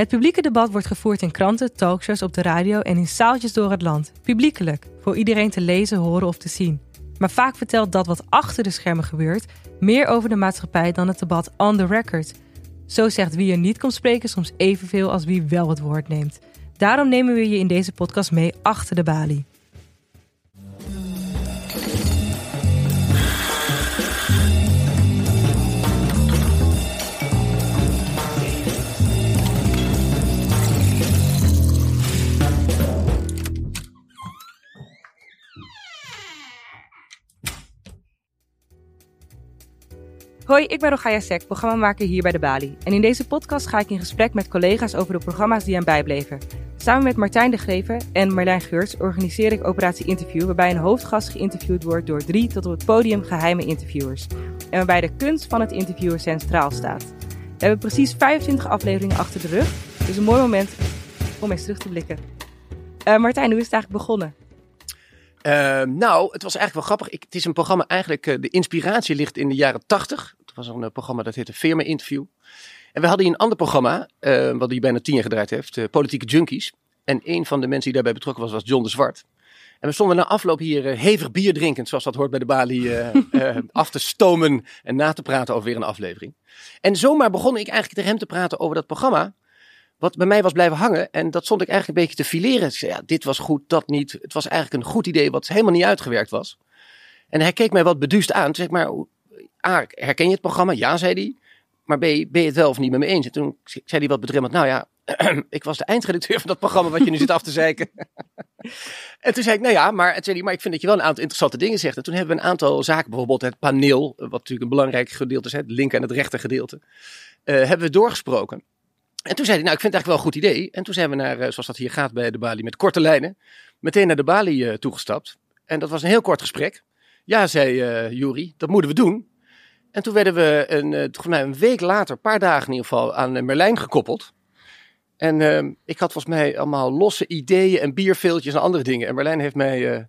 Het publieke debat wordt gevoerd in kranten, talkshows, op de radio en in zaaltjes door het land. Publiekelijk, voor iedereen te lezen, horen of te zien. Maar vaak vertelt dat wat achter de schermen gebeurt meer over de maatschappij dan het debat on the record. Zo zegt wie er niet komt spreken soms evenveel als wie wel het woord neemt. Daarom nemen we je in deze podcast mee achter de balie. Hoi, ik ben Rogaya Sek, programmamaker hier bij de Bali. En in deze podcast ga ik in gesprek met collega's over de programma's die aan bijbleven. Samen met Martijn de Greven en Marlijn Geurts organiseer ik Operatie Interview, waarbij een hoofdgast geïnterviewd wordt door drie tot op het podium geheime interviewers. En waarbij de kunst van het interviewen centraal staat. We hebben precies 25 afleveringen achter de rug, dus een mooi moment om eens terug te blikken. Uh, Martijn, hoe is het eigenlijk begonnen? Uh, nou, het was eigenlijk wel grappig. Het is een programma, eigenlijk, uh, de inspiratie ligt in de jaren 80. Was een uh, programma dat heette Firma Interview. En we hadden hier een ander programma, wat hier bijna tien jaar gedraaid heeft, Politieke Junkies. En een van de mensen die daarbij betrokken was, was John de Zwart. En we stonden na afloop hier hevig bier drinkend, zoals dat hoort bij de Bali, af te stomen en na te praten over weer een aflevering. En zomaar begon ik eigenlijk tegen hem te praten over dat programma wat bij mij was blijven hangen. En dat stond ik eigenlijk een beetje te fileren. Ik zei, ja, dit was goed, dat niet. Het was eigenlijk een goed idee wat helemaal niet uitgewerkt was. En hij keek mij wat beduust aan. Toen zei ik, maar A, herken je het programma? Ja, zei hij. Maar je, ben je het wel of niet met me eens? En toen zei hij wat bedremmeld, nou ja, ik was de eindredacteur van dat programma wat je nu zit af te zeiken. en toen zei ik, nou ja, maar, zei hij, maar ik vind dat je wel een aantal interessante dingen zegt. En toen hebben we een aantal zaken, bijvoorbeeld het paneel, wat natuurlijk een belangrijk gedeelte is, het linker en het rechter gedeelte, uh, hebben we doorgesproken. En toen zei hij, nou, ik vind het eigenlijk wel een goed idee. En toen zijn we naar, eh, zoals dat hier gaat bij de Bali, met korte lijnen, meteen naar de Bali uh, toegestapt. En dat was een heel kort gesprek. Ja, zei uh, dat moeten we doen. En toen werden we een, volgens mij een week later, een paar dagen in ieder geval, aan Merlijn gekoppeld. En uh, ik had volgens mij allemaal losse ideeën en bierveeltjes en andere dingen. En Merlijn heeft mij uh,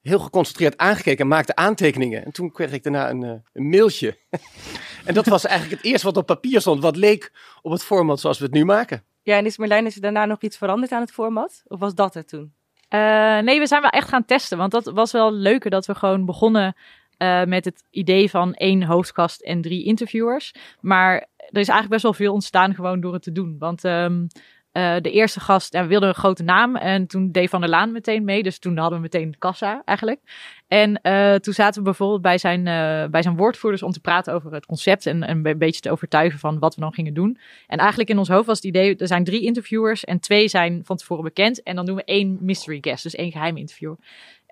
heel geconcentreerd aangekeken en maakte aantekeningen. En toen kreeg ik daarna een, een mailtje. En dat was eigenlijk het eerste wat op papier stond, wat leek op het format zoals we het nu maken. Ja, en is Marlijn, is er daarna nog iets veranderd aan het format? Of was dat het toen? Uh, nee, we zijn wel echt gaan testen. Want dat was wel leuker dat we gewoon begonnen uh, met het idee van één hoofdkast en drie interviewers. Maar er is eigenlijk best wel veel ontstaan gewoon door het te doen. Want um, uh, de eerste gast, en we wilden een grote naam. En toen deed Van der Laan meteen mee. Dus toen hadden we meteen kassa eigenlijk. En uh, toen zaten we bijvoorbeeld bij zijn, bij zijn woordvoerders om te praten over het concept. En, en een beetje te overtuigen van wat we dan gingen doen. En eigenlijk in ons hoofd was het idee, er zijn drie interviewers. En twee zijn van tevoren bekend. En dan doen we één mystery guest, dus één geheime interviewer.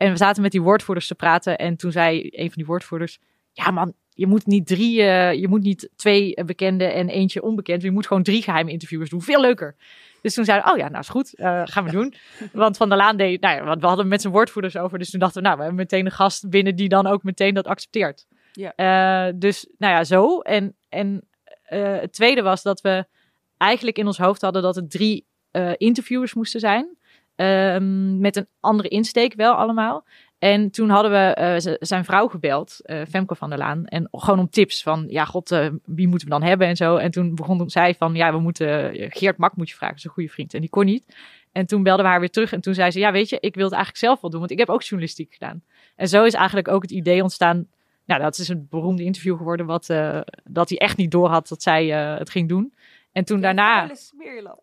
En we zaten met die woordvoerders te praten. En toen zei een van die woordvoerders, ja man, je moet niet drie, uh, je moet niet twee bekende en eentje onbekend. Je moet gewoon drie geheime interviewers doen. Veel leuker. Dus toen zeiden we, oh ja, nou is goed, uh, gaan we doen. Want Van der Laan deed, nou ja, want we hadden met zijn woordvoerders over. Dus toen dachten we, nou, we hebben meteen een gast binnen die dan ook meteen dat accepteert. Ja. Uh, dus, nou ja, zo. En, en het tweede was dat we eigenlijk in ons hoofd hadden dat het drie interviewers moesten zijn. Ehm, met een andere insteek wel allemaal. En toen hadden we uh, zijn vrouw gebeld, uh, Femke van der Laan. En gewoon om tips van, ja god, uh, wie moeten we dan hebben en zo. En toen begon zij van, ja, we moeten, Geert Mak moet je vragen, is een goede vriend. En die kon niet. En toen belden we haar weer terug en toen zei ze, ja weet je, ik wil het eigenlijk zelf wel doen, want ik heb ook journalistiek gedaan. En zo is eigenlijk ook het idee ontstaan, nou dat is een beroemde interview geworden, wat, dat hij echt niet door had dat zij het ging doen. En toen daarna.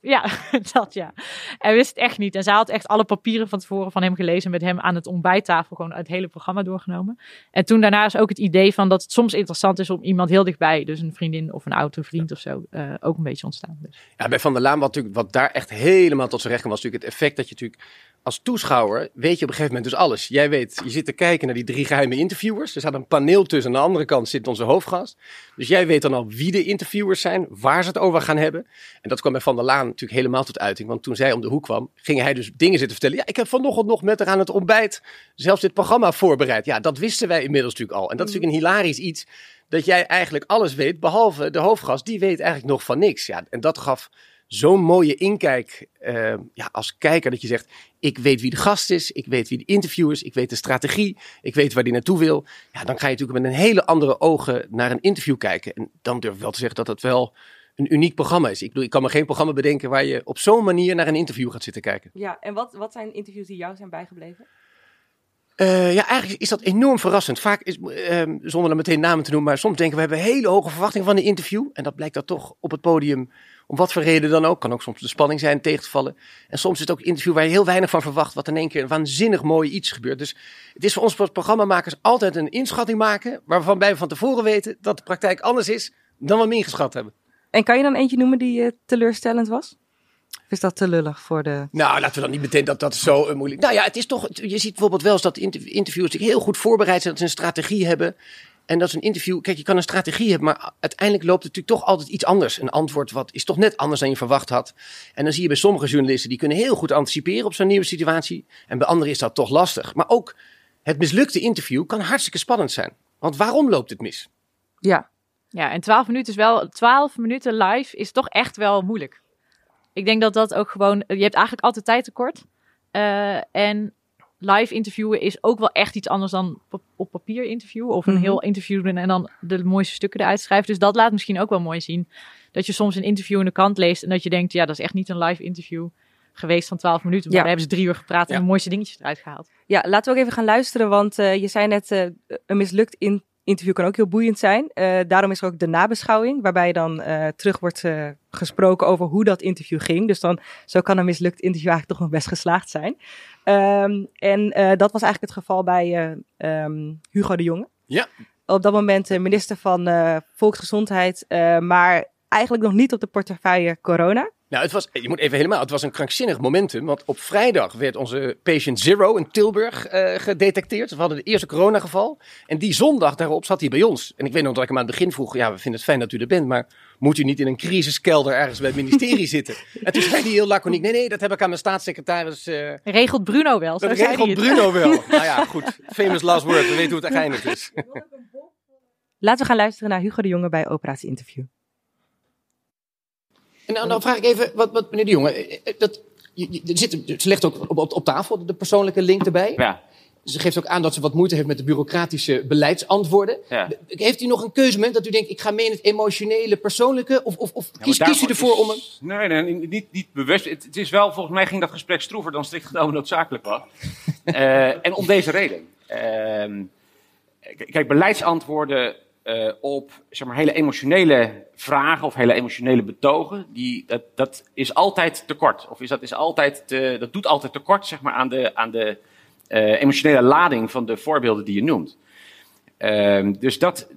Ja, dat ja. Hij wist het echt niet. En zij had echt alle papieren van tevoren van hem gelezen. Met hem aan het ontbijttafel gewoon het hele programma doorgenomen. En toen daarna is ook het idee van dat het soms interessant is om iemand heel dichtbij, dus een vriendin of een oude vriend of zo, uh, ook een beetje ontstaan. Dus. Ja, bij Van der Laan, wat, natuurlijk, wat daar echt helemaal tot zijn recht kwam, was natuurlijk het effect dat je natuurlijk als toeschouwer weet je op een gegeven moment dus alles. Jij weet, je zit te kijken naar die drie geheime interviewers. Er staat een paneel tussen. Aan de andere kant zit onze hoofdgast. Dus jij weet dan al wie de interviewers zijn, waar ze het over gaan hebben. En dat kwam bij Van der Laan natuurlijk helemaal tot uiting. Want toen zij om de hoek kwam, ging hij dus dingen zitten vertellen. Ja, ik heb vanochtend nog met haar aan het ontbijt zelfs dit programma voorbereid. Ja, dat wisten wij inmiddels natuurlijk al. En dat is natuurlijk een hilarisch iets. Dat jij eigenlijk alles weet, behalve de hoofdgast. Die weet eigenlijk nog van niks. Ja, en dat gaf zo'n mooie inkijk uh, ja, als kijker dat je zegt, ik weet wie de gast is, ik weet wie de interview is, ik weet de strategie, ik weet waar die naartoe wil. Ja, dan ga je natuurlijk met een hele andere ogen naar een interview kijken. En dan durf ik wel te zeggen dat het wel een uniek programma is. Ik, bedoel, ik kan me geen programma bedenken waar je op zo'n manier naar een interview gaat zitten kijken. Ja, en wat, wat zijn interviews die jou zijn bijgebleven? Uh, ja, eigenlijk is dat enorm verrassend. Vaak is, uh, zonder er meteen namen te noemen, maar soms denken we hebben hele hoge verwachtingen van een interview. En dat blijkt dat toch op het podium, om wat voor reden dan ook, kan ook soms de spanning zijn tegen te vallen. En soms is het ook een interview waar je heel weinig van verwacht, wat in één keer een waanzinnig mooi iets gebeurt. Dus het is voor ons programmamakers altijd een inschatting maken, waarvan wij van tevoren weten dat de praktijk anders is dan we hem ingeschat hebben. En kan je dan eentje noemen die uh, teleurstellend was? Of is dat te lullig voor de... Nou, laten we dan niet meteen dat dat zo uh, moeilijk... Nou ja, het is toch... Je ziet bijvoorbeeld wel eens dat interviewers zich heel goed voorbereid zijn. Dat ze een strategie hebben. En dat is een interview... Kijk, je kan een strategie hebben, maar uiteindelijk loopt het natuurlijk toch altijd iets anders. Een antwoord wat is toch net anders dan je verwacht had. En dan zie je bij sommige journalisten, die kunnen heel goed anticiperen op zo'n nieuwe situatie. En bij anderen is dat toch lastig. Maar ook het mislukte interview kan hartstikke spannend zijn. Want waarom loopt het mis? Ja. Ja, en 12 minuten is wel... 12 minuten live is toch echt wel moeilijk. Ik denk dat dat ook gewoon. Je hebt eigenlijk altijd tijd tekort. Uh, en live interviewen is ook wel echt iets anders dan op papier interviewen. Of een mm -hmm. heel interview doen en dan de mooiste stukken eruit schrijven. Dus dat laat misschien ook wel mooi zien. Dat je soms een interview in de kant leest en dat je denkt, ja, dat is echt niet een live interview geweest van 12 minuten. Maar ja. daar hebben ze drie uur gepraat en ja. de mooiste dingetjes eruit gehaald. Ja, laten we ook even gaan luisteren, want uh, je zei net, uh, een mislukt in interview kan ook heel boeiend zijn. Uh, daarom is er ook de nabeschouwing, waarbij dan uh, terug wordt uh, gesproken over hoe dat interview ging. Dus dan zo kan een mislukt interview eigenlijk toch nog best geslaagd zijn. Um, en dat was eigenlijk het geval bij um, Hugo de Jonge. Ja. Op dat moment minister van Volksgezondheid, maar eigenlijk nog niet op de portefeuille corona. Nou, het was, je moet even helemaal, het was een krankzinnig momentum. Want op vrijdag werd onze patient zero in Tilburg uh, gedetecteerd. We hadden het eerste coronageval. En die zondag daarop zat hij bij ons. En ik weet nog dat ik hem aan het begin vroeg, ja, we vinden het fijn dat u er bent, maar moet u niet in een crisiskelder ergens bij het ministerie zitten? En toen zei hij heel laconiek, nee, nee, dat heb ik aan mijn staatssecretaris... Uh, regelt Bruno wel, zo Dat regelt Bruno wel. nou ja, goed. Famous last word, we weten hoe het geëindigd is. Laten we gaan luisteren naar Hugo de Jonge bij Operatie Interview. En dan, dan, vraag ik even, wat, wat meneer de Jonge, dat, je, je, zit, ze legt ook op, op, op, tafel de persoonlijke link erbij. Ja. Ze geeft ook aan dat ze wat moeite heeft met de bureaucratische beleidsantwoorden. Ja. Heeft u nog een keuzemoment dat u denkt, ik ga mee in het emotionele, persoonlijke? Of, of, of kies, kies u ervoor is, om een... Nee, nee niet, niet bewust. Het, het, is wel, volgens mij ging dat gesprek stroever dan strikt genomen noodzakelijk was. uh, en om deze reden. Uh, kijk, beleidsantwoorden uh, op zeg maar, hele emotionele vragen of hele emotionele betogen, die, dat, dat is altijd tekort. Of is dat, is altijd te, dat doet altijd tekort zeg maar, aan de, aan de uh, emotionele lading van de voorbeelden die je noemt. Uh, dus, dat,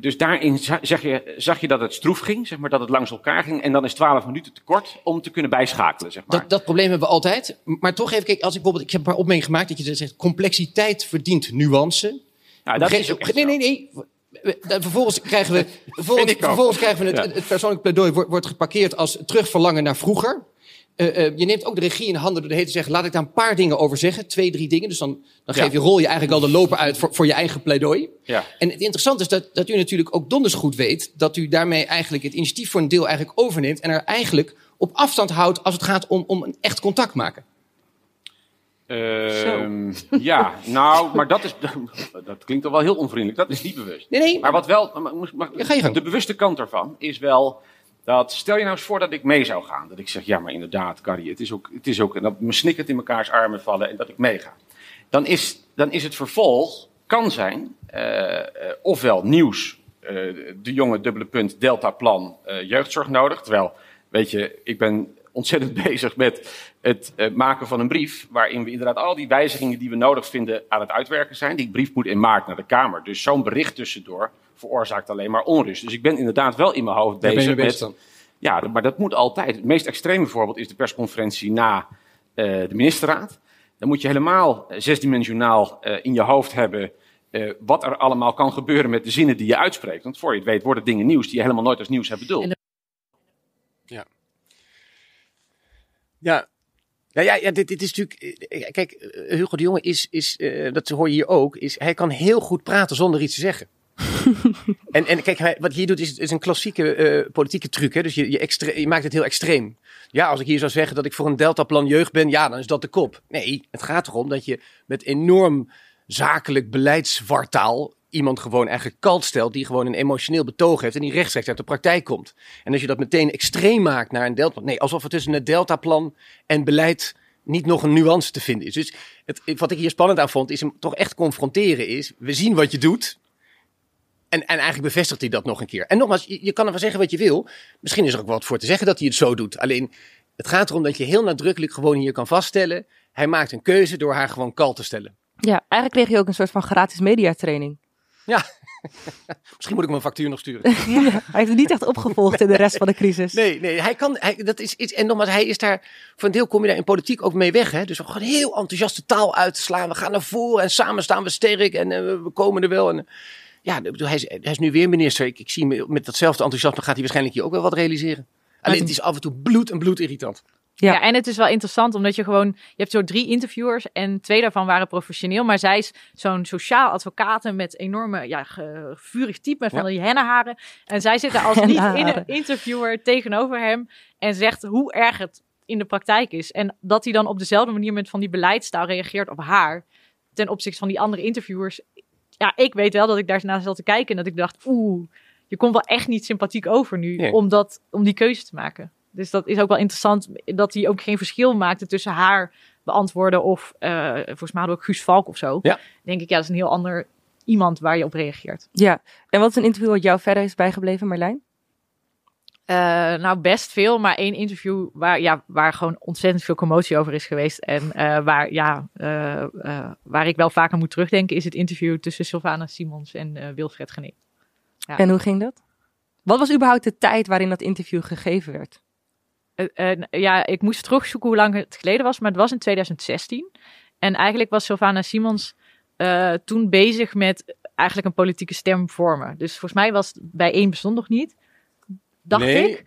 dus daarin zeg je, zag je dat het stroef ging, zeg maar, dat het langs elkaar ging. En dan is 12 minuten tekort om te kunnen bijschakelen. Zeg maar. dat, dat probleem hebben we altijd. Maar toch even kijken, als ik bijvoorbeeld, ik heb een paar opmerkingen gemaakt dat je zegt, complexiteit verdient nuance. Nou, dat is ook nee, nee, nee. Vervolgens krijgen we, vervolgens, vervolgens krijgen we het, ja. het persoonlijk pleidooi wordt, wordt geparkeerd als terugverlangen naar vroeger. Uh, uh, je neemt ook de regie in handen door de hele te zeggen, laat ik daar een paar dingen over zeggen. Twee, drie dingen. Dus dan, dan geef je, rol je eigenlijk al de loper uit voor, voor je eigen pleidooi. Ja. En het interessante is dat, dat u natuurlijk ook donders goed weet dat u daarmee eigenlijk het initiatief voor een deel eigenlijk overneemt. En er eigenlijk op afstand houdt als het gaat om, om een echt contact maken. Uh, ja, nou, maar dat is. Dat klinkt toch wel heel onvriendelijk. Dat is niet bewust. Nee, nee. Maar wat wel. Maar, ja. De bewuste kant ervan is wel. Dat stel je nou eens voor dat ik mee zou gaan. Dat ik zeg, ja, maar inderdaad, Carrie, het is ook. Het is ook en dat me snikkend in mekaars armen vallen en dat ik meega. Dan is, dan is het vervolg, kan zijn, uh, uh, ofwel nieuws, uh, de jonge dubbele punt, deltaplan, jeugdzorg nodig. Terwijl, weet je, ik ben ontzettend bezig met het uh, maken van een brief. Waarin we inderdaad al die wijzigingen die we nodig vinden aan het uitwerken zijn. Die brief moet in maart naar de Kamer. Dus zo'n bericht tussendoor veroorzaakt alleen maar onrust. Dus ik ben inderdaad wel in mijn hoofd bezig ja, met. Dan? Ja, maar dat moet altijd. Het meest extreme voorbeeld is de persconferentie na uh, de ministerraad. Dan moet je helemaal zesdimensionaal uh, in je hoofd hebben. Uh, wat er allemaal kan gebeuren met de zinnen die je uitspreekt. Want voor je het weet worden dingen nieuws die je helemaal nooit als nieuws hebt bedoeld. Ja. Ja, nou ja, ja dit, dit, is natuurlijk. Kijk, Hugo de Jonge is, is uh, dat hoor je hier ook, is hij kan heel goed praten zonder iets te zeggen. en, en kijk, hij, wat hij hier doet is, is een klassieke uh, politieke truc. Hè? Dus je, je, extre je maakt het heel extreem. Ja, als ik hier zou zeggen dat ik voor een deltaplan jeugd ben, ja, dan is dat de kop. Nee, het gaat erom dat je met enorm zakelijk beleidswartaal iemand gewoon eigenlijk kalt stelt die gewoon een emotioneel betoog heeft en die rechtstreeks uit de praktijk komt. En als je dat meteen extreem maakt naar een delta, nee, alsof er tussen het deltaplan en beleid niet nog een nuance te vinden is. Dus het, wat ik hier spannend aan vond, is hem toch echt confronteren is, we zien wat je doet. En, en eigenlijk bevestigt hij dat nog een keer. En nogmaals, je, je kan ervan zeggen wat je wil. Misschien is er ook wat voor te zeggen dat hij het zo doet. Alleen, het gaat erom dat je heel nadrukkelijk gewoon hier kan vaststellen. Hij maakt een keuze door haar gewoon kal te stellen. Ja, eigenlijk kreeg je ook een soort van gratis mediatraining. Ja, misschien moet ik mijn factuur nog sturen. Ja, hij heeft het niet echt opgevolgd in de rest van de crisis. Nee, nee, hij kan, hij, dat is iets, en nogmaals, hij is daar, voor een deel kom je daar in politiek ook mee weg, hè. Dus we gaan heel enthousiaste taal uitslaan, we gaan naar voren en samen staan we sterk en uh, we komen er wel. En, ja, hij is, hij is nu weer minister. Ik, ik zie met, met datzelfde enthousiasme gaat hij waarschijnlijk hier ook wel wat realiseren. Alleen het is af en toe bloed en bloed irritant. Ja. ja. en het is wel interessant omdat je gewoon, je hebt zo drie interviewers en twee daarvan waren professioneel, maar zij is zo'n sociaal advocaat met enorme, ja, vurig type met van die hennenharen. En zij zitten als niet in een interviewer tegenover hem en zegt hoe erg het in de praktijk is. En dat hij dan op dezelfde manier met van die beleidstaal reageert op haar ten opzichte van die andere interviewers. Ja, ik weet wel dat ik daarna zat te kijken en dat ik dacht, oeh, je komt wel echt niet sympathiek over nu nee. om, dat, om die keuze te maken. Dus dat is ook wel interessant dat hij ook geen verschil maakte tussen haar beantwoorden of uh, volgens mij ook Guus Valk of zo. Ja. Denk ik, ja, dat is een heel ander iemand waar je op reageert. Ja, en wat is een interview wat jou verder is bijgebleven, Marlijn? Uh, nou, best veel, maar één interview waar, ja, waar gewoon ontzettend veel commotie over is geweest. En uh, waar, ja, uh, waar ik wel vaker moet terugdenken, is het interview tussen Sylvana Simons en Wilfred Gené. Ja. En hoe ging dat? Wat was überhaupt de tijd waarin dat interview gegeven werd? Uh, uh, ja, ik moest terugzoeken hoe lang het geleden was, maar het was in 2016. En eigenlijk was Sylvana Simons uh, toen bezig met eigenlijk een politieke stem vormen. Dus volgens mij was het bij één bestond nog niet, dacht nee. ik.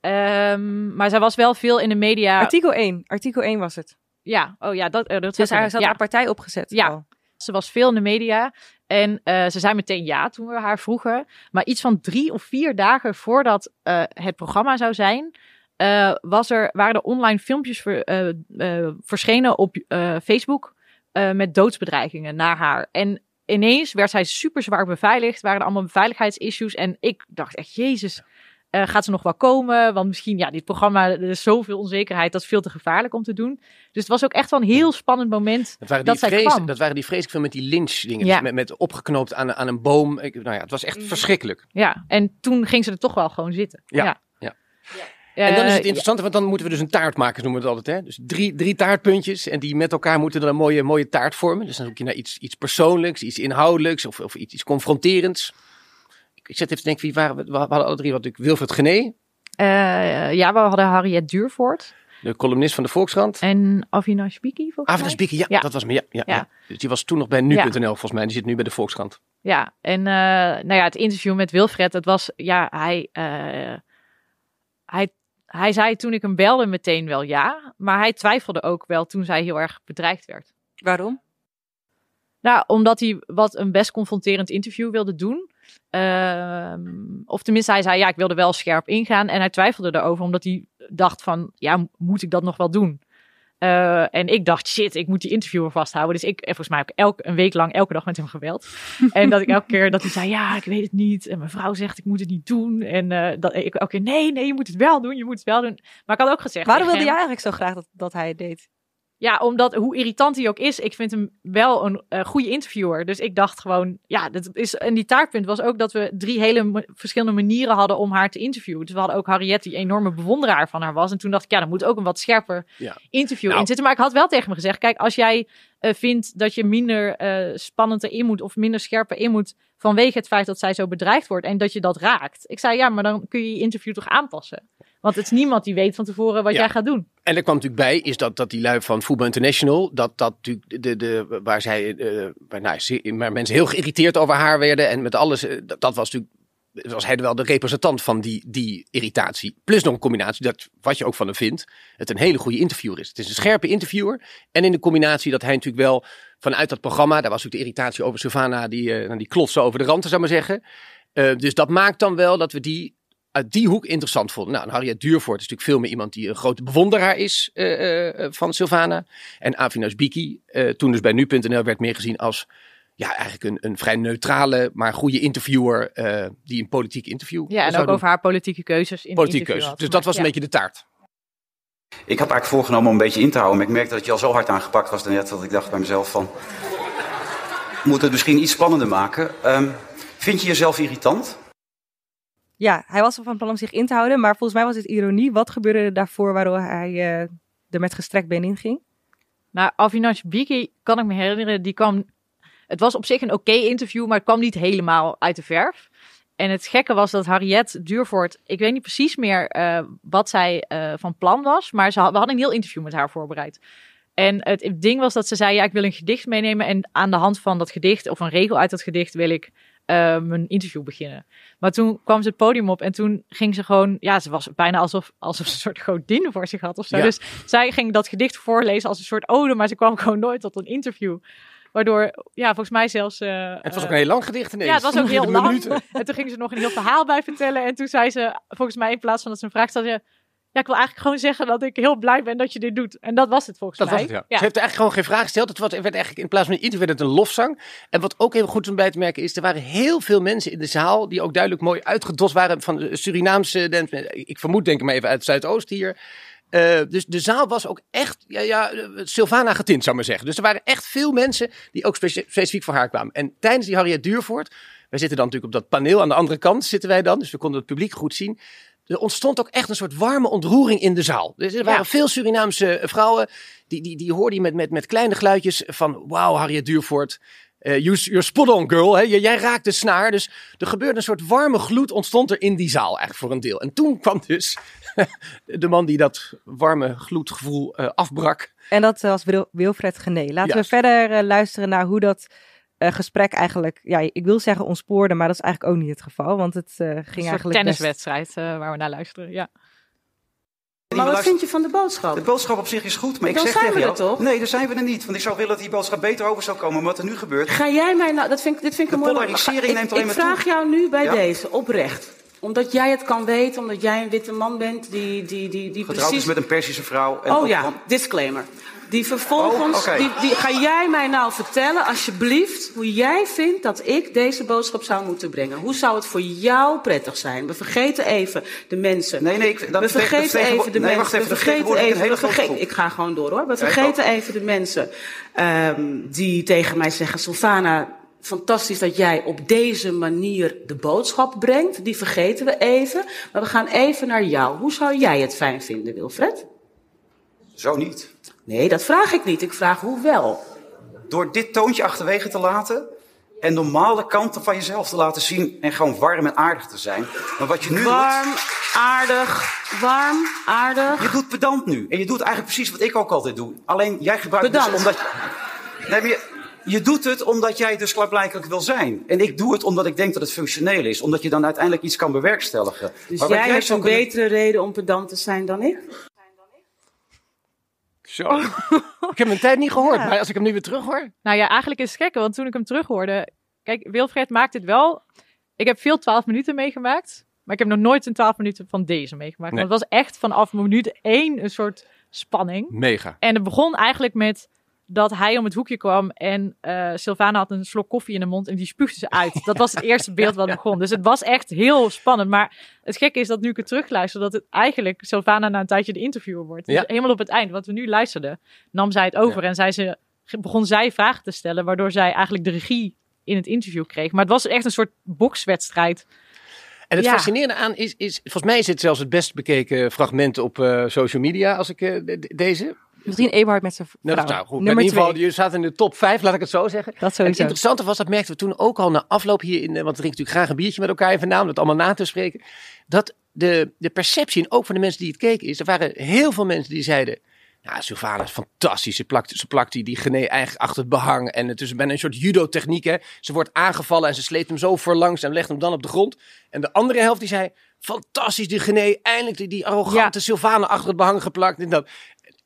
Um, maar zij was wel veel in de media. Artikel 1, artikel 1 was het. Ja, oh ja, dat, dat dus hij had ja. haar partij opgezet. Ja, al. ze was veel in de media. En uh, ze zei meteen ja toen we haar vroegen. Maar iets van drie of vier dagen voordat uh, het programma zou zijn, uh, was er, waren er online filmpjes ver, verschenen op Facebook met doodsbedreigingen naar haar. En ineens werd zij super zwaar beveiligd, waren er allemaal beveiligheidsissues. En ik dacht echt, jezus, uh, gaat ze nog wel komen? Want misschien, ja, dit programma, er is zoveel onzekerheid, dat is veel te gevaarlijk om te doen. Dus het was ook echt wel een heel spannend moment dat, waren dat die zij vrees, kwam. Dat waren die vreselijk veel met die lynch dingen, Ja. dus met, met opgeknoopt aan, aan een boom. Ik, nou ja, het was echt verschrikkelijk. Ja, en toen ging ze er toch wel gewoon zitten. Ja, ja. ja. Eh, En dan is het interessante, want dan moeten we dus een taart maken, noemen we het altijd. Hè? Dus drie, drie taartpuntjes en die met elkaar moeten dan een mooie, mooie taart vormen. Dus dan zoek je naar iets, iets persoonlijks, iets inhoudelijks of, of iets, iets confronterends. Ik ik zit even te denken, wie waren we? We hadden alle drie wat natuurlijk Wilfred Gené, Eh, ja, we hadden Harriet Duurvoort de columnist van de Volkskrant. en Avinash Biki volgens Avinash. Bieke, ja, Ja. dat was me. Ja, ja. Dus die was toen nog bij nu.nl volgens mij. Die zit nu bij de Volkskrant. Ja, en eh, nou ja, het interview met Wilfred, dat was, ja, hij, eh, hij, hij zei toen ik hem belde meteen wel ja, maar hij twijfelde ook wel toen zij heel erg bedreigd werd. Waarom? Nou, omdat hij wat een best confronterend interview wilde doen. Ehm, of tenminste, hij zei ja, ik wilde wel scherp ingaan. En hij twijfelde erover, omdat hij dacht van, ja, moet ik dat nog wel doen? Eh, en ik dacht, shit, ik moet die interviewer vasthouden. Dus ik, en volgens mij heb ik elke, een week lang elke dag met hem gebeld. en dat ik elke keer dat hij zei, ja, ik weet het niet. En mijn vrouw zegt, ik moet het niet doen. En eh, dat ik elke keer, nee, nee, je moet het wel doen, je moet het wel doen. Maar ik had ook gezegd Waarom wilde jij eigenlijk zo graag dat, dat hij het deed? Ja, omdat hoe irritant hij ook is, ik vind hem wel een eh, goede interviewer. Dus ik dacht gewoon, ja, dat is. En die taartpunt was ook dat we drie hele verschillende manieren hadden om haar te interviewen. Dus we hadden ook Harriet, die enorme bewonderaar van haar was. En toen dacht ik, ja, dan moet ook een wat scherper Ja. interview Nou. in zitten. Maar ik had wel tegen hem gezegd, kijk, als jij eh, vindt dat je minder eh spannend erin moet of minder scherper in moet vanwege het feit dat zij zo bedreigd wordt en dat je dat raakt. Ik zei, ja, maar dan kun je je interview toch aanpassen. Want het is niemand die weet van tevoren wat Ja. jij gaat doen. En er kwam natuurlijk bij, is dat, dat die lui van Voetbal International, dat, dat natuurlijk de, de, waar zij, eh, waar, nou, waar mensen heel geïrriteerd over haar werden en met alles, eh, dat, dat was natuurlijk, was hij wel de representant van die, die irritatie. Plus nog een combinatie, dat wat je ook van hem vindt, het een hele goede interviewer is. Het is een scherpe interviewer en in de combinatie dat hij natuurlijk wel vanuit dat programma, daar was natuurlijk de irritatie over Sylvana, die, nou, die klotsen over de randen, zou maar zeggen. Dus dat maakt dan wel dat we die uit die hoek interessant vonden. Nou, en Harriet Duurvoort is natuurlijk veel meer iemand die een grote bewonderaar is eh, eh, van Sylvana. En Avinash Biki, eh, toen dus bij nu.nl werd meer gezien als ja, eigenlijk een, een vrij neutrale, maar goede interviewer uh, die een politiek interview Ja, en ook over haar politieke keuzes in politieke keuzes. Dus dat was een beetje de taart. Ik had eigenlijk voorgenomen om een beetje in te houden, maar ik merkte dat je al zo hard aangepakt was net dat ik dacht bij mezelf van, moet het misschien iets spannender maken. Um, vind je jezelf irritant? Ja, hij was van plan om zich in te houden, maar volgens mij was het ironie. Wat gebeurde er daarvoor waardoor hij uh, er met gestrekt been in ging? Nou, Avinash Biki kan ik me herinneren, die kwam... Het was op zich een oké interview, maar het kwam niet helemaal uit de verf. En het gekke was dat Harriet Duurvoort, ik weet niet precies meer uh, wat zij uh, van plan was, maar ze we hadden een heel interview met haar voorbereid. En het, ding was dat ze zei, ja, ik wil een gedicht meenemen en aan de hand van dat gedicht of een regel uit dat gedicht wil ik uh, mijn interview beginnen. Maar toen kwam ze het podium op en toen ging ze gewoon, ja, ze was bijna alsof, alsof ze een soort godin voor zich had of zo. Ja. Dus zij ging dat gedicht voorlezen als een soort ode, maar ze kwam gewoon nooit tot een interview. Waardoor, ja, volgens mij zelfs... Uh, het was ook een heel lang gedicht ineens. Ja, het was ook heel lang. En toen ging ze nog een heel verhaal bij vertellen. En toen zei ze, volgens mij in plaats van dat ze een vraag stelde... Ja, ik wil eigenlijk gewoon zeggen dat ik heel blij ben dat je dit doet. En dat was het volgens dat mij. Was het, ja. ja. Ze heeft eigenlijk gewoon geen vraag gesteld. Het, werd eigenlijk in plaats van interview werd het een lofzang. En wat ook heel goed is om bij te merken is, er waren heel veel mensen in de zaal die ook duidelijk mooi uitgedost waren van Surinaamse, ik vermoed denk ik maar even uit het Zuidoost hier. Uh, dus de zaal was ook echt, ja, ja, Sylvana getint, zou ik maar zeggen. Dus er waren echt veel mensen die ook specifiek voor haar kwamen. En tijdens die Harriet Duurvoort, wij zitten dan natuurlijk op dat paneel, aan de andere kant zitten wij dan, dus we konden het publiek goed zien. Er ontstond ook echt een soort warme ontroering in de zaal. Dus er waren ja. veel Surinaamse vrouwen, die, die, die hoorden je met, met, met kleine geluidjes van, wauw, Harriet Duurvoort. Uh, you're spot on, girl. Hè? Jij raakt de snaar. Dus er gebeurde een soort warme gloed ontstond er in die zaal eigenlijk voor een deel. En toen kwam dus de man die dat warme gloedgevoel uh, afbrak. En dat was Wil Wilfred Gené. Laten we verder uh, luisteren naar hoe dat uh, gesprek eigenlijk, ja, ik wil zeggen ontspoorde, maar dat is eigenlijk ook niet het geval. Want het ging een eigenlijk. Een tenniswedstrijd waar we naar luisteren, ja. Maar wat vind je van de boodschap? De boodschap op zich is goed, maar ik dan zeg zijn tegen we jou... er toch? Nee, daar zijn we er niet. Want ik zou willen dat die boodschap beter over zou komen. Maar wat er nu gebeurt... Ga jij mij nou... Dat vind ik, dit vind ik de een mooi... polarisering neemt alleen ik maar toe. vraag jou nu bij Ja? deze, oprecht. Omdat jij het kan weten, omdat jij een witte man bent die, die, die, die Getrouwd precies... is met een Persische vrouw. En Oh ja, van- disclaimer. Die vervolgens, Oh, die, die, ga jij mij nou vertellen, alsjeblieft, hoe jij vindt dat ik deze boodschap zou moeten brengen? Hoe zou het voor jou prettig zijn? We vergeten even de mensen. Nee, nee, ik, dat we vergeten even de nee, mensen. even, we vergeten even. we vergeten- ik ga gewoon door hoor. We vergeten even de mensen ehm, die tegen mij zeggen: Sylvana, fantastisch dat jij op deze manier de boodschap brengt. Die vergeten we even. Maar we gaan even naar jou. Hoe zou jij het fijn vinden, Wilfred? Zo niet. Nee, dat vraag ik niet. Ik vraag hoe wel. Door dit toontje achterwege te laten... en normale kanten van jezelf te laten zien... en gewoon warm en aardig te zijn. Maar wat je nu Warm, aardig, warm, doet... aardig. Je doet pedant nu. En je doet eigenlijk precies wat ik ook altijd doe. Alleen jij gebruikt Pedant. dus omdat... Nee, maar je, je doet het omdat jij dus klaarblijkelijk wil zijn. En ik doe het omdat ik denk dat het functioneel is. Omdat je dan uiteindelijk iets kan bewerkstelligen. Dus jij hebt een kunnen- betere reden om pedant te zijn dan ik? Zo. ik heb mijn tijd niet gehoord, Ja. maar als ik hem nu weer terug hoor. Nou ja, eigenlijk is het gekke, want toen ik hem terughoorde... Kijk, Wilfred maakt het wel... Ik heb veel 12 minuten meegemaakt, maar ik heb nog nooit een 12 minuten van deze meegemaakt. Nee. Want het was echt vanaf minuut één een soort spanning. Mega. En het begon eigenlijk met dat hij om het hoekje kwam en eh Sylvana had een slok koffie in de mond en die spuugde ze uit. Dat was het eerste beeld wat begon. Dus het was echt heel spannend. Maar het gekke is dat nu ik het terugluister, dat het eigenlijk Sylvana na een tijdje de interviewer wordt. Dus Ja. helemaal op het eind, wat we nu luisterden, nam zij het over en zei ze, begon zij vragen te stellen, waardoor zij eigenlijk de regie in het interview kreeg. Maar het was echt een soort bokswedstrijd. En het Ja. fascinerende aan is, is, volgens mij is het zelfs het best bekeken fragment op eh, social media, als ik eh, de- de- deze. Misschien Eberhard met zijn vrouw. Nou, nou, goed, maar Nummer in ieder geval, je staat in de top 5, laat ik het zo zeggen. Dat En het interessante was, dat merkten we toen ook al na afloop hier in, eh, want we drinken natuurlijk graag een biertje met elkaar even na, om het allemaal na te spreken. Dat de, de perceptie, en ook van de mensen die het keken, is, er waren heel veel mensen die zeiden, ja, Sylvana is fantastisch. Ze plakt, ze plakt die, die genee eigenlijk achter het behang. En het is bijna een soort judo-techniek. Hè. Ze wordt aangevallen en ze sleept hem zo voorlangs en legt hem dan op de grond. En de andere helft die zei, fantastisch die genee. Eindelijk die, die arrogante Sylvana achter het behang geplakt. En dat,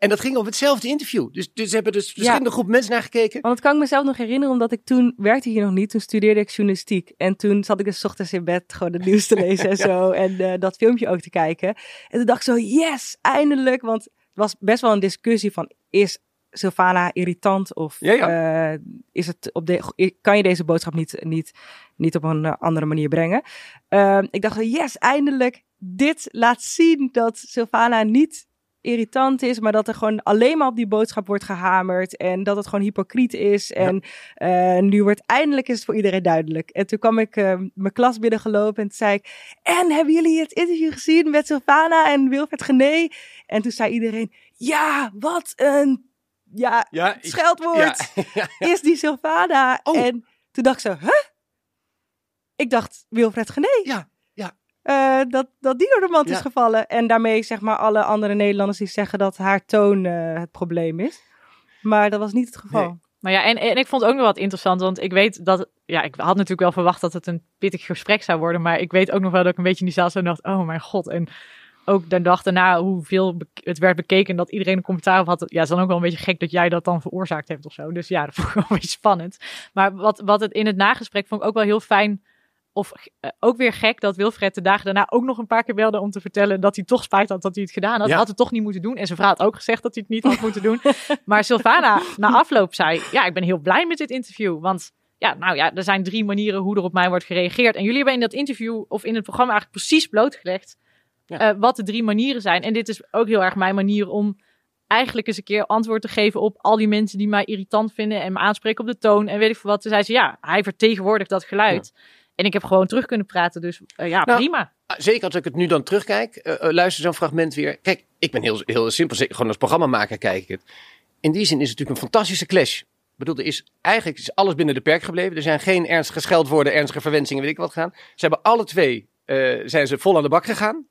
en dat ging op hetzelfde interview. Dus, dus hebben dus verschillende groepen mensen naar gekeken. Want dat kan ik mezelf nog herinneren, omdat ik toen werkte hier nog niet. Toen studeerde ik journalistiek. En toen zat ik dus 's ochtends in bed gewoon het nieuws te lezen en zo. En eh, dat filmpje ook te kijken. En toen dacht ik zo, yes, eindelijk. Want het was best wel een discussie van, is Sylvana irritant? Of Ja, ja. eh, is het op de, kan je deze boodschap niet, niet, niet op een andere manier brengen? Ehm, ik dacht, yes, eindelijk. Dit laat zien dat Sylvana niet irritant is, maar dat er gewoon alleen maar op die boodschap wordt gehamerd en dat het gewoon hypocriet is. En eh, nu wordt eindelijk is het voor iedereen duidelijk. En toen kwam ik eh, mijn klas binnengelopen en toen zei ik, en hebben jullie het interview gezien met Sylvana en Wilfred Gené? En toen zei iedereen, ja, wat een ja, Ja, scheldwoord Ja, is die Sylvana. Oh. En toen dacht ik zo, huh? Ik dacht Wilfred Gené. Ja, Eh, dat, dat die door de mand is gevallen. En daarmee zeg maar alle andere Nederlanders die zeggen dat haar toon eh, het probleem is. Maar dat was niet het geval. Nee. Maar ja, en, en ik vond ook nog wat interessant, want ik weet dat, ja, ik had natuurlijk wel verwacht dat het een pittig gesprek zou worden, maar ik weet ook nog wel dat ik een beetje in die zaal zo dacht, oh mijn god, en ook de dag daarna hoeveel het werd bekeken dat iedereen een commentaar op had, ja, het is dan ook wel een beetje gek dat jij dat dan veroorzaakt hebt of zo. Dus ja, dat vond ik wel een beetje spannend. Maar wat, wat het in het nagesprek vond ik ook wel heel fijn, of eh, ook weer gek dat Wilfred de dagen daarna ook nog een paar keer belde om te vertellen dat hij toch spijt had dat hij het gedaan had. Ja. Had het toch niet moeten doen. En zijn vrouw had ook gezegd dat hij het niet had moeten doen. Maar Sylvana na afloop zei, ja, ik ben heel blij met dit interview. Want ja, nou ja, er zijn drie manieren hoe er op mij wordt gereageerd. En jullie hebben in dat interview of in het programma eigenlijk precies blootgelegd Ja. eh, wat de drie manieren zijn. En dit is ook heel erg mijn manier om eigenlijk eens een keer antwoord te geven op al die mensen die mij irritant vinden en me aanspreken op de toon en weet ik veel wat. Toen zei ze, ja, hij vertegenwoordigt dat geluid. En ik heb gewoon terug kunnen praten, dus eh, ja, Nou, prima. Ah, Zeker als ik het nu dan terugkijk, eh, eh, luister zo'n fragment weer. Kijk, ik ben heel, heel simpel, gewoon als programmamaker kijk ik het. In die zin is het natuurlijk een fantastische clash. Ik bedoel, er is eigenlijk is alles binnen de perk gebleven. Er zijn geen ernstige scheldwoorden, ernstige verwensingen, weet ik wat gaan. Ze hebben alle twee, zijn ze vol aan de bak gegaan.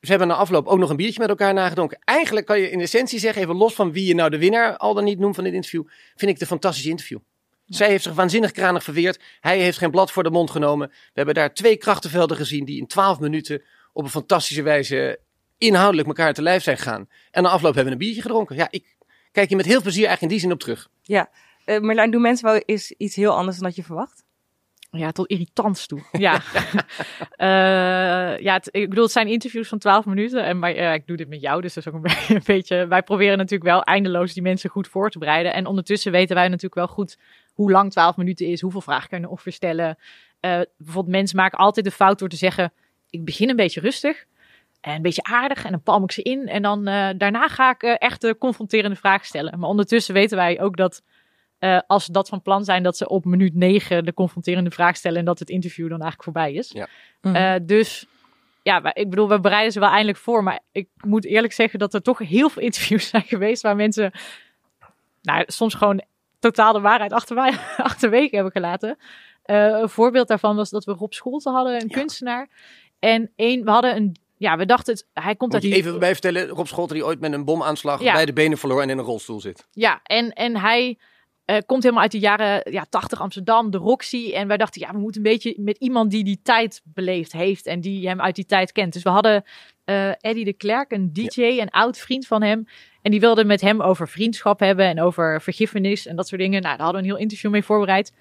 Ze hebben na afloop ook nog een biertje met elkaar nagedronken. Eigenlijk kan je in essentie zeggen, even los van wie je nou de winnaar al dan niet noemt van dit interview, vind ik het een fantastisch interview. Zij heeft zich waanzinnig kranig verweerd. Hij heeft geen blad voor de mond genomen. We hebben daar twee krachtenvelden gezien die in twaalf minuten op een fantastische wijze inhoudelijk elkaar te lijf zijn gegaan. En na afloop hebben we een biertje gedronken. Ja, ik kijk hier met heel plezier eigenlijk in die zin op terug. Eh, Marlijn, doen mensen wel eens iets heel anders dan dat je verwacht? Ja, tot irritants toe. Ja, Eh, ja het, ik bedoel, het zijn interviews van 12 minuten. En maar, eh, ik doe dit met jou, dus dat is ook een, beetje- een beetje... Wij proberen natuurlijk wel eindeloos die mensen goed voor te bereiden. En ondertussen weten wij natuurlijk wel goed hoe lang 12 minuten is. Hoeveel vragen kan je nog weer stellen. Eh, bijvoorbeeld mensen maken altijd de fout door te zeggen... Ik begin een beetje rustig. En een beetje aardig. En dan palm ik ze in. En dan eh, daarna ga ik eh, echt de confronterende vraag stellen. Maar ondertussen weten wij ook dat... eh, als ze dat van plan zijn, dat ze op minuut 9 de confronterende vraag stellen en dat het interview dan eigenlijk voorbij is. Ja. Eh, dus ja, ik bedoel, we bereiden ze wel eindelijk voor. Maar ik moet eerlijk zeggen dat er toch heel veel interviews zijn geweest waar mensen nou, soms gewoon totaal de waarheid achterwege, achterwege hebben gelaten. Eh, een voorbeeld daarvan was dat we Rob Scholte hadden, een Ja. kunstenaar. En één, we hadden een, ja, we dachten, het, hij komt uit die... even bij vertellen, Rob Scholten die ooit met een bomaanslag Ja. bij de benen verloor en in een rolstoel zit. Ja, en, en hij eh, komt helemaal uit de jaren ja, 80 Amsterdam, de Roxy. En wij dachten, ja, we moeten een beetje met iemand die die tijd beleefd heeft en die hem uit die tijd kent. Dus we hadden eh Eddie de Klerk, een DJ, een oud vriend van hem. En die wilde met hem over vriendschap hebben en over vergiffenis en dat soort dingen. Nou, daar hadden we een heel interview mee voorbereid.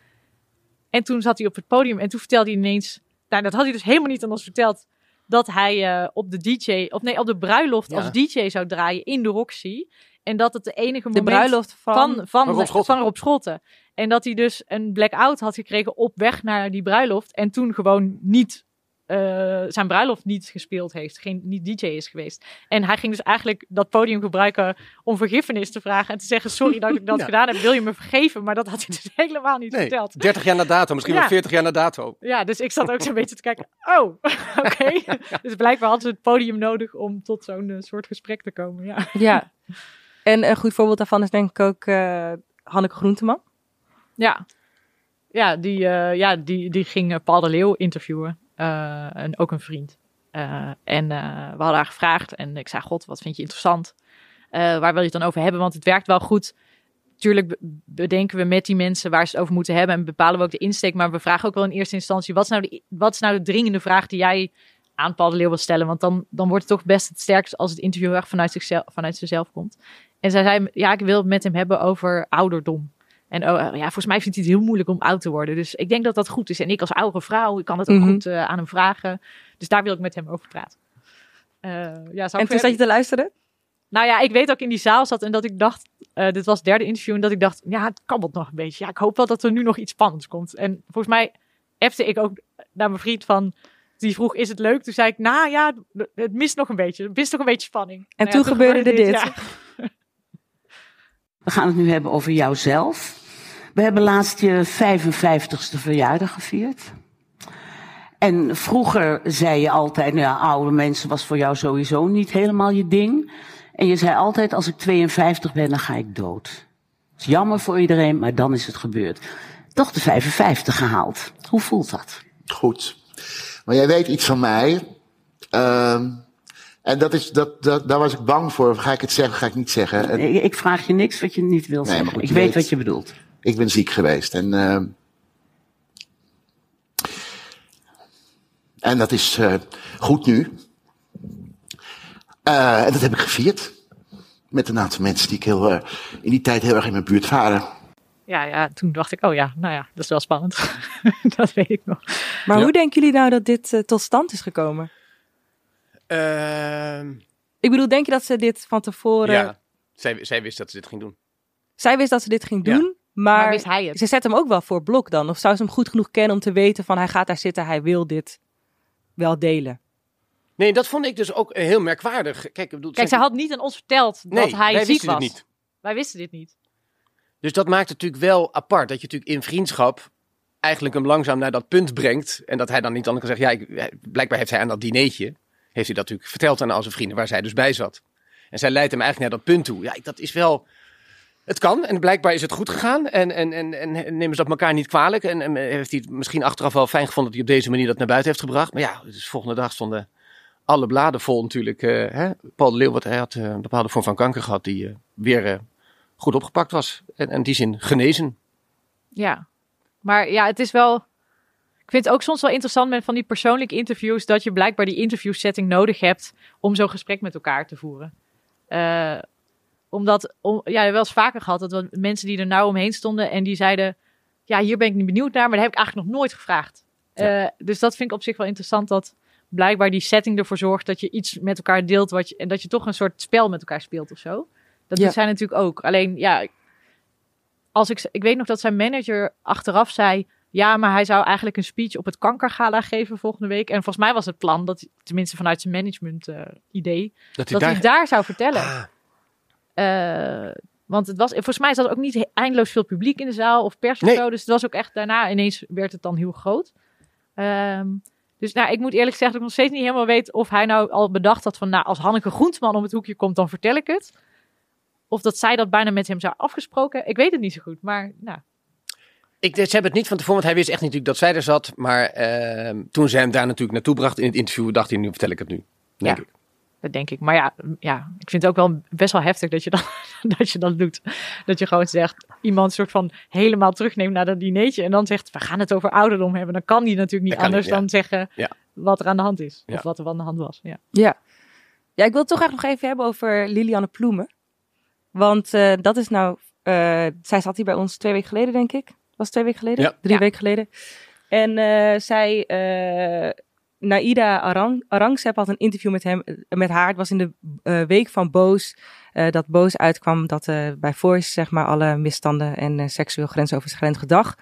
En toen zat hij op het podium en toen vertelde hij ineens... Nou, dat had hij dus helemaal niet aan ons verteld. Dat hij eh, op de DJ, of nee, op de bruiloft Ja. als DJ zou draaien in de Roxy. En dat het de enige De moment bruiloft van... van, van, Van Rob Scholten. van Rob Scholten. En dat hij dus een blackout had gekregen op weg naar die bruiloft. En toen gewoon niet eh, zijn bruiloft niet gespeeld heeft. Geen, niet DJ is geweest. En hij ging dus eigenlijk dat podium gebruiken om vergiffenis te vragen. En te zeggen, sorry dat ik dat Ja. gedaan heb. Wil je me vergeven? Maar dat had hij dus helemaal niet Nee, verteld. 30 jaar na dato, misschien Ja. wel 40 jaar na dato. Ja, dus ik zat ook zo'n beetje te kijken. Oh, oké. dus blijkbaar hadden ze het podium nodig om tot zo'n eh, soort gesprek te komen. Ja. Ja. En een goed voorbeeld daarvan is denk ik ook eh Hanneke Groenteman. Ja, ja, die, eh, ja die, die ging Paul de Leeuw interviewen. Eh, en ook een vriend. Eh, en eh, we hadden haar gevraagd. En ik zei, god, wat vind je interessant? Waar wil je het dan over hebben? Want het werkt wel goed. Tuurlijk be- bedenken we met die mensen waar ze het over moeten hebben. En bepalen we ook de insteek. Maar we vragen ook wel in eerste instantie... wat is nou de, wat is nou de dringende vraag die jij aan Paul de Leeuw wil stellen? Want dan, dan wordt het toch best het sterkst... als het interview echt vanuit, zichzelf, vanuit zichzelf komt. En zij zei, ja, ik wil het met hem hebben over ouderdom. En oh, ja, volgens mij vindt hij het heel moeilijk om oud te worden. Dus ik denk dat dat goed is. En ik als oudere vrouw, ik kan het ook Mhm. goed eh, aan hem vragen. Dus daar wil ik met hem over praten. Eh, ja, zou En ik toen zat je te luisteren? Nou ja, ik weet ook in die zaal zat en dat ik dacht, eh, dit was het derde interview, en dat ik dacht, ja, het kabbelt nog een beetje. Ja, ik hoop wel dat er nu nog iets spannends komt. En volgens mij appte ik ook naar mijn vriend van, die vroeg, is het leuk? Toen zei ik, nou ja, het mist nog een beetje. Het mist nog een beetje spanning. En Nou ja, toen gebeurde dit. ja. We gaan het nu hebben over jouzelf. We hebben laatst je 55ste verjaardag gevierd. En vroeger zei je altijd, nou ja, oude mensen was voor jou sowieso niet helemaal je ding. En je zei altijd, als ik 52 ben, dan ga ik dood. Dat is jammer voor iedereen, maar dan is het gebeurd. Toch de 55 gehaald. Hoe voelt dat? Goed. Maar jij weet iets van mij. Ehm, en dat is, dat, dat, daar was ik bang voor. Ga ik het zeggen, ga ik niet zeggen. En Ik ik vraag je niks wat je niet wil Nee, maar zeggen. goed, ik weet- wat je bedoelt. Ik ben ziek geweest. En, ehm, en dat is eh, goed nu. Eh, en dat heb ik gevierd. Met een aantal mensen die ik heel, eh, in die tijd heel erg in mijn buurt waren. Ja, ja, toen dacht ik, oh ja, nou ja, dat is wel spannend. dat weet ik nog. Maar Ja. hoe denken jullie nou dat dit eh, tot stand is gekomen? Ehm, Ik bedoel, denk je dat ze dit van tevoren... ja, zij, zij wist dat ze dit ging doen. Zij wist dat ze dit ging Ja. Maar, Maar wist hij het? ze zet hem ook wel voor blok dan. Of zou ze hem goed genoeg kennen om te weten van hij gaat daar zitten, hij wil dit wel delen. Nee, dat vond ik dus ook heel merkwaardig. Kijk, ik bedoel, Kijk, zij had niet aan ons verteld dat nee, hij wij ziek was. het niet. Wij wisten dit niet. Dus dat maakt het natuurlijk wel apart. Dat je natuurlijk in vriendschap eigenlijk hem langzaam naar dat punt brengt. En dat hij dan niet anders kan zeggen, ja, ik, hij- blijkbaar heeft hij aan dat dineetje, heeft hij dat natuurlijk verteld aan al zijn vrienden, waar zij dus bij zat. En zij leidt hem eigenlijk naar dat punt toe. Ja, dat is wel... Het kan en blijkbaar is het goed gegaan. En, en, en, en nemen ze dat elkaar niet kwalijk. En, heeft hij het misschien achteraf wel fijn gevonden dat hij op deze manier dat naar buiten heeft gebracht. Maar ja, dus de volgende dag stonden alle bladen vol natuurlijk. eh, hè? Paul de Leeuw, hij had eh, een bepaalde vorm van kanker gehad, die eh, weer goed opgepakt was. En en die zin genezen. Ja, maar ja, het is wel. Ik vind het ook soms wel interessant met van die persoonlijke interviews dat je blijkbaar die interviewsetting nodig hebt om zo'n gesprek met elkaar te voeren. Omdat, om, ja, wel eens vaker gehad dat mensen die er nou omheen stonden en die zeiden, ja, hier ben ik niet benieuwd naar, maar dat heb ik eigenlijk nog nooit gevraagd. Eh, dus dat vind ik op zich wel interessant dat blijkbaar die setting ervoor zorgt dat je iets met elkaar deelt wat je, en dat je toch een soort spel met elkaar speelt of zo. Dat Ja. doet zij natuurlijk ook. Alleen, ja, als ik, ik weet nog dat zijn manager achteraf zei, ja, maar hij zou eigenlijk een speech op het kankergala geven volgende week. En volgens mij was het plan, dat, tenminste vanuit zijn management eh, idee, Dat hij dat daar... hij daar zou vertellen. Ah, Eh, want het was, volgens mij zat er ook niet eindeloos veel publiek in de zaal of pers of zo. Dus het was ook echt daarna ineens werd het dan heel groot. Ehm, dus nou, ik moet eerlijk zeggen dat ik nog steeds niet helemaal weet of hij nou al bedacht had van, nou, als Hanneke Groenteman om het hoekje komt, dan vertel ik het. Of dat zij dat bijna met hem zou afgesproken. Ik weet het niet zo goed, maar nou, Ik, ze hebben het niet van tevoren, want hij wist echt niet natuurlijk dat zij er zat. Maar ehm, toen ze hem daar natuurlijk naartoe bracht in het interview, dacht hij, nu vertel ik het nu. Denk Ja. ik. Dat denk ik. Maar ja, ja, ik vind het ook wel best wel heftig dat je, dan, dat je dat doet. Dat je gewoon zegt, iemand soort van helemaal terugneemt naar dat dineetje. En dan zegt, we gaan het over ouderdom hebben. Dan kan die natuurlijk niet anders niet, ja. dan zeggen Ja. wat er aan de hand is. Ja. Of wat er aan de hand was. Ja. Ja. Ja, ik wil het toch echt nog even hebben over Lilianne Ploemen. Want eh, dat is nou, eh, zij zat hier bij ons twee weken geleden, denk ik. Was het twee weken geleden? Ja. Drie Ja. weken geleden. En eh, zij, eh Naida Arang, Arangsep had een interview met, hem, eh, met haar. Het was in de eh, week van Boos. eh, dat Boos uitkwam dat bij Voice, zeg maar, alle misstanden en seksueel grensoverschrijdend gedrag.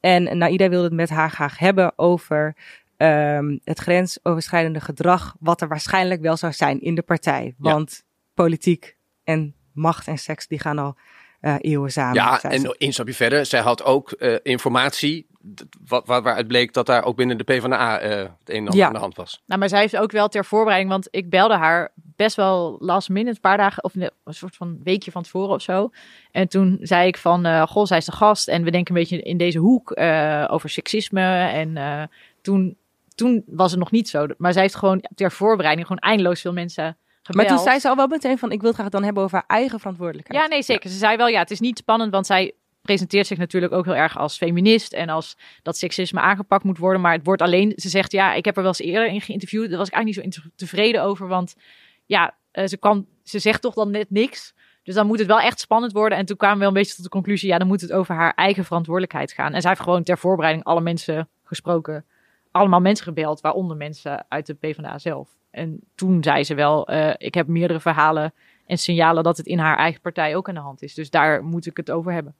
En Naida wilde het met haar graag hebben over ehm, het grensoverschrijdende gedrag, wat er waarschijnlijk wel zou zijn in de partij. Want politiek en macht en seks, die gaan al eeuwen samen. Ja, en één stapje verder. Zij had ook informatie wat, waar, waaruit bleek dat daar ook binnen de PvdA eh het een en ander Ja. aan de hand was. Nou, maar zij heeft ook wel ter voorbereiding, want ik belde haar best wel last minute, een paar dagen, of een soort van weekje van tevoren of zo. En toen zei ik van, eh goh, zij is de gast en we denken een beetje in deze hoek eh, over seksisme. En eh, toen, toen was het nog niet zo. Maar zij heeft gewoon ter voorbereiding gewoon eindeloos veel mensen gebeld. Maar toen zei ze al wel meteen van, ik wil het graag dan hebben over haar eigen verantwoordelijkheid. Ja, nee, zeker. Ze zei wel, ja, het is niet spannend, want zij presenteert zich natuurlijk ook heel erg als feminist en als dat seksisme aangepakt moet worden. Maar het wordt alleen, ze zegt, ja, ik heb er wel eens eerder in geïnterviewd. Daar was ik eigenlijk niet zo tevreden over, want ja, eh, ze, kan, ze zegt toch dan net niks. Dus dan moet het wel echt spannend worden. En toen kwamen we een beetje tot de conclusie, ja, dan moet het over haar eigen verantwoordelijkheid gaan. En zij heeft gewoon ter voorbereiding alle mensen gesproken, allemaal mensen gebeld, waaronder mensen uit de PvdA zelf. En toen zei ze wel, eh, ik heb meerdere verhalen En signalen dat het in haar eigen partij ook aan de hand is. Dus daar moet ik het over hebben.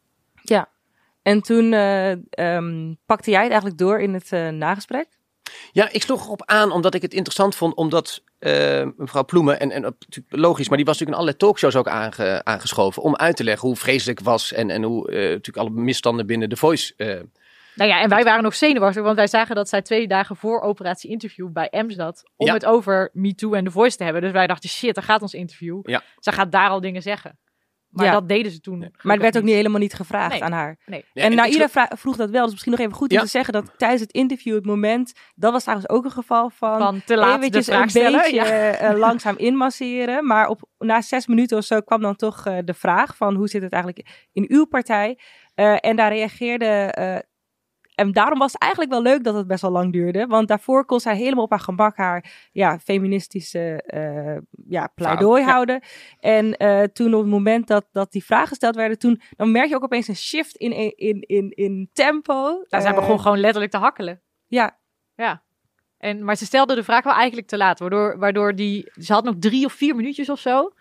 En toen eh, ehm, pakte jij het eigenlijk door in het eh, nagesprek. Ja, ik sloeg erop aan omdat ik het interessant vond, omdat eh, mevrouw Ploemen, en, en logisch, maar die was natuurlijk in allerlei talkshows ook aange- aangeschoven om uit te leggen hoe vreselijk het was en, en hoe eh, natuurlijk alle misstanden binnen The Voice. eh, Nou ja, en wij waren nog zenuwachtig, want wij zagen dat zij twee dagen voor operatie interview bij Ems zat. Om Ja. het over MeToo en The Voice te hebben. Dus wij dachten, shit, daar gaat ons interview. Ja. Zij gaat daar al dingen zeggen. Maar Ja. dat deden ze toen. Maar het werd ook niet helemaal niet gevraagd Nee. aan haar. Nee. En slo- vra- vroeg dat wel. Dus misschien nog even goed om Ja. te zeggen dat tijdens het interview, het moment, dat was trouwens ook een geval van, Van te laat de eventjes vraag een stellen. beetje Ja. eh, langzaam inmasseren. Maar op, na zes minuten of zo kwam dan toch eh, de vraag van hoe zit het eigenlijk in uw partij? Eh, en daar reageerde... eh, en daarom was het eigenlijk wel leuk dat het best wel lang duurde. Want daarvoor kon zij helemaal op haar gemak haar ja, feministische eh, ja, pleidooi ja. houden. En eh, toen op het moment dat, dat die vragen gesteld werden, toen, dan merk je ook opeens een shift in, in, in, in tempo. Nou, zij Eh, begon gewoon letterlijk te hakkelen. Ja, Ja. En, maar ze stelde de vraag wel eigenlijk te laat. Waardoor, waardoor die... Ze had nog drie of vier minuutjes of zo.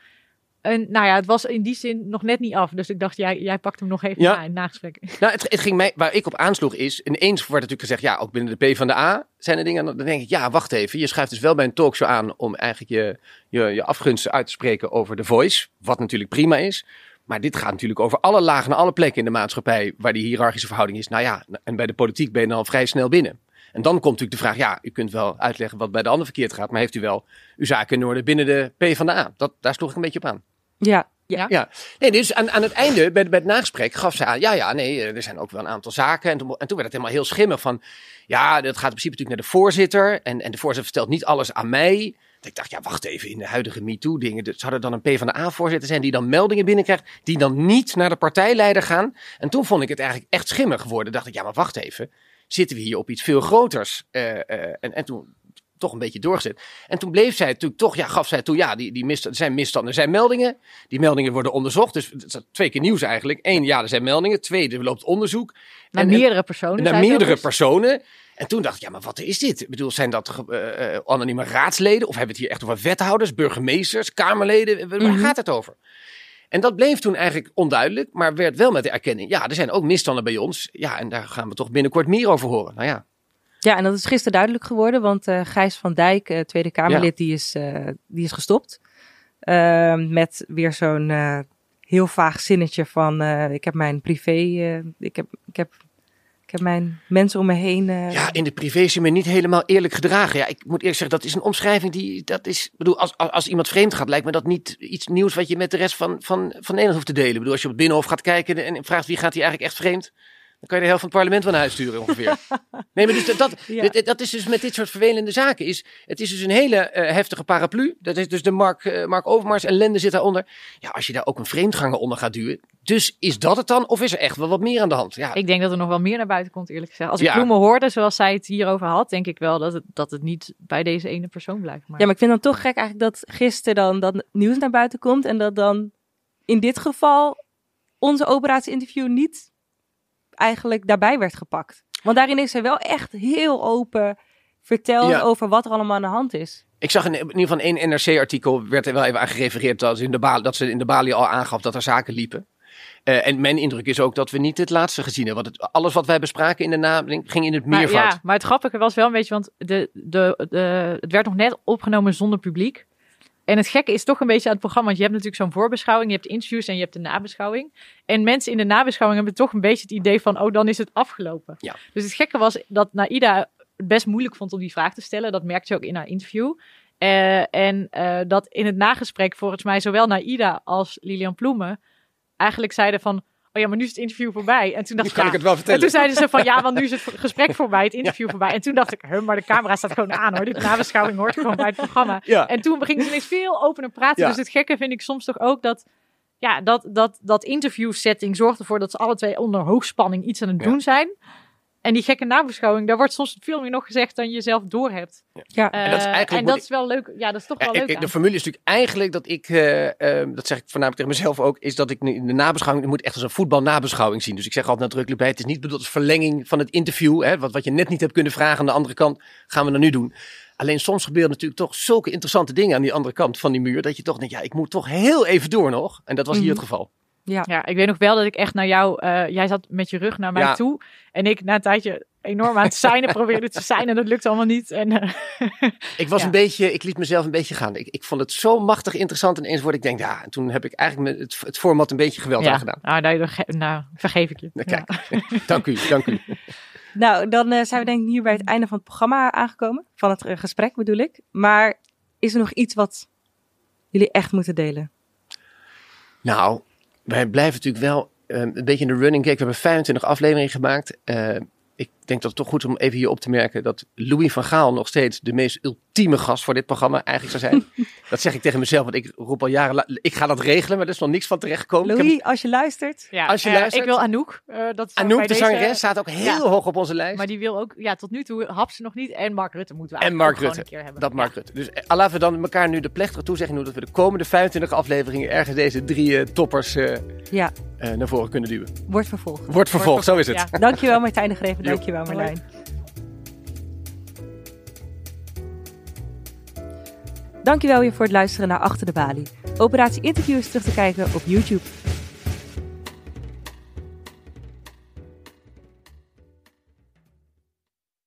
En nou ja, het was in die zin nog net niet af. Dus ik dacht, jij, jij pakt hem nog even Ja. na in nagesprek. Nou, het, het ging mij, waar ik op aansloeg is, ineens wordt natuurlijk gezegd, ja, ook binnen de P van de A zijn er dingen. En dan denk ik, ja, wacht even. Je schuift dus wel bij een talkshow aan om eigenlijk je, je, je afgunsten uit te spreken over The Voice. Wat natuurlijk prima is. Maar dit gaat natuurlijk over alle lagen en alle plekken in de maatschappij waar die hiërarchische verhouding is. Nou ja, en bij de politiek ben je dan al vrij snel binnen. En dan komt natuurlijk de vraag, ja, u kunt wel uitleggen wat bij de ander verkeerd gaat, maar heeft u wel uw zaken in orde binnen de P van de A? Dat, daar sloeg ik een beetje op aan. Ja. Ja, nee, dus aan, aan het einde, bij, bij het nagesprek, gaf ze aan, ja, ja, nee, eh, er zijn ook wel een aantal zaken. En toen, en toen werd het helemaal heel schimmig van, ja, dat gaat in principe natuurlijk naar de voorzitter. En, en de voorzitter vertelt niet alles aan mij. Ik dacht, ja, wacht even, in de huidige MeToo-dingen, dus zou er dan een PvdA-voorzitter zijn die dan meldingen binnenkrijgt, die dan niet naar de partijleider gaan? En toen vond ik het eigenlijk echt schimmig geworden. dacht ik, ja, maar wacht even, zitten we hier op iets veel groters? Eh, eh, en, en toen toch een beetje doorgezet. En toen bleef zij natuurlijk toch, ja, gaf zij toe, ja, die, die mist, er zijn misstanden, er zijn meldingen. Die meldingen worden onderzocht. Dus twee keer nieuws eigenlijk. Eén, ja, er zijn meldingen. Twee, er loopt onderzoek. Naar En- meerdere personen. naar meerdere personen. En toen dacht ik, ja, maar wat is dit? Ik bedoel, zijn dat eh, eh, anonieme raadsleden? Of hebben we het hier echt over wethouders, burgemeesters, kamerleden? Waar Mhm. gaat het over? En dat bleef toen eigenlijk onduidelijk, maar werd wel met de erkenning. Ja, er zijn ook misstanden bij ons. Ja, en daar gaan we toch binnenkort meer over horen. Nou ja, Ja, en dat is gisteren duidelijk geworden, want eh, Gijs van Dijk, eh, Tweede Kamerlid, die, is, eh, die is gestopt. Ehm, met weer zo'n heel vaag zinnetje van, ik heb mijn privé, ik, heb, ik, heb, ik heb mijn mensen om me heen. Ja, in de privé is je me niet helemaal eerlijk gedragen. Ja, ik moet eerlijk zeggen, dat is een omschrijving die, dat is, ik bedoel, als, als, als iemand vreemd gaat, lijkt me dat niet iets nieuws wat je met de rest van, van, van Nederland hoeft te delen. Ik bedoel, als je op het Binnenhof gaat kijken en vraagt wie gaat hier eigenlijk echt vreemd, dan kan je de helft van het parlement wel naar huis sturen ongeveer. nee, maar dus dat, dat, Ja. dat is dus met dit soort vervelende zaken, is, het is dus een hele eh, heftige paraplu. Dat is dus de Mark, eh, Mark Overmars en Lende zit daaronder. Ja, als je daar ook een vreemdganger onder gaat duwen, dus is dat het dan? Of is er echt wel wat meer aan de hand? Ja, Ik denk dat er nog wel meer naar buiten komt, eerlijk gezegd. Als ik Ja. Bloemen hoorde, zoals zij het hierover had, denk ik wel dat het, dat het niet bij deze ene persoon blijft. Maar... Ja, maar ik vind dan toch gek eigenlijk dat gisteren dan dat nieuws naar buiten komt en dat dan in dit geval onze operatie-interview niet eigenlijk daarbij werd gepakt. Want daarin is zij wel echt heel open verteld Ja. over wat er allemaal aan de hand is. Ik zag in, in ieder geval één NRC-artikel, werd er wel even aan gerefereerd dat, ze in de dat ze in de Bali al aangaf dat er zaken liepen. Eh, en mijn indruk is ook dat we niet het laatste gezien hebben. Want het, alles wat wij bespraken in de nabeling ging in het Maar, meervoud. ja, maar het grappige was wel een beetje, want de, de, de, het werd nog net opgenomen zonder publiek. En het gekke is toch een beetje aan het programma, want je hebt natuurlijk zo'n voorbeschouwing, je hebt interviews en je hebt de nabeschouwing. En mensen in de nabeschouwing hebben toch een beetje het idee van, oh, dan is het afgelopen. Ja. Dus het gekke was dat Naida het best moeilijk vond om die vraag te stellen. Dat merkte je ook in haar interview. Eh, en eh, dat in het nagesprek volgens mij zowel Naida als Lilian Ploemen eigenlijk zeiden van, oh ja, maar nu is het interview voorbij. En toen dacht Nu kan ja, ik het wel en vertellen. toen zeiden ze van ja, want nu is het gesprek voorbij, het interview voorbij. En toen dacht ik, huh, maar de camera staat gewoon aan hoor. Dit nabeschouwing hoort gewoon bij het programma. Ja. En toen gingen ze ineens veel opener praten. Ja. Dus het gekke vind ik soms toch ook dat, ja, dat, dat, dat interview setting zorgt ervoor dat ze alle twee onder hoogspanning iets aan het Ja. doen zijn. En die gekke nabeschouwing, daar wordt soms veel meer nog gezegd dan je zelf doorhebt. Ja, Eh, En dat is eigenlijk en dat is wel leuk. Ja, dat is toch Ja, wel ik- leuk. ik- de formule is natuurlijk eigenlijk dat ik, eh, eh, dat zeg ik voornamelijk tegen mezelf ook, is dat ik nu in de nabeschouwing, ik moet echt als een voetbalnabeschouwing zien. Dus ik zeg altijd nadrukkelijk bij, het is niet bedoeld als verlenging van het interview, hè, wat, wat je net niet hebt kunnen vragen aan de andere kant, gaan we dan nu doen. Alleen soms gebeuren natuurlijk toch zulke interessante dingen aan die andere kant van die muur. Dat je toch denkt, ja, ik moet toch heel even door nog. En dat was hier Mhm. het geval. Ja. Ja, ik weet nog wel dat ik echt naar jou... eh, jij zat met je rug naar mij Ja. toe. En ik na een tijdje enorm aan het seinen probeerde te zijn. En dat lukte allemaal niet. En, eh, Ik was Ja. een beetje, ik liet mezelf een beetje gaan. Ik, ik vond het zo machtig interessant ineens word ik denk, ja, en toen heb ik eigenlijk met het, het format een beetje geweld ja, aangedaan. nou, nou, nou, vergeef ik je. Nou, Ja. kijk, dank u, dank u. Nou, dan eh, zijn we denk ik hier bij het einde van het programma aangekomen. Van het gesprek bedoel ik. Maar is er nog iets wat jullie echt moeten delen? Nou, wij blijven natuurlijk wel eh, een beetje in de running gag. We hebben 25 afleveringen gemaakt. Eh, ik denk dat het toch goed is om even hier op te merken dat Louis van Gaal nog steeds de meest ultieme gast voor dit programma eigenlijk zou zijn. dat zeg ik tegen mezelf, want ik roep al jaren, ik ga dat regelen, maar er is nog niks van terechtgekomen. Ik heb- Louis, als je luistert. Ja, Als je eh, luistert- Ik wil Anouk. eh, dat Anouk, de deze- zangeres, staat ook heel Ja. hoog op onze lijst. Maar die wil ook, ja, tot nu toe hap ze nog niet. En Mark Rutte moeten we En Mark ook Rutte. gewoon een keer hebben. Dat Mark Rutte. Dus eh, laten we dan elkaar nu de plechtige toezegging doen dat we de komende 25 afleveringen ergens deze drie toppers eh, Ja, eh, naar voren kunnen duwen. wordt vervolgd. Wordt vervolgd, zo is het. Ja. Dankjewel Martijn de Greven, Jo. Dankjewel Marlijn. Dankjewel weer voor het luisteren naar Achter de Balie. Operatie Interview is terug te kijken op YouTube.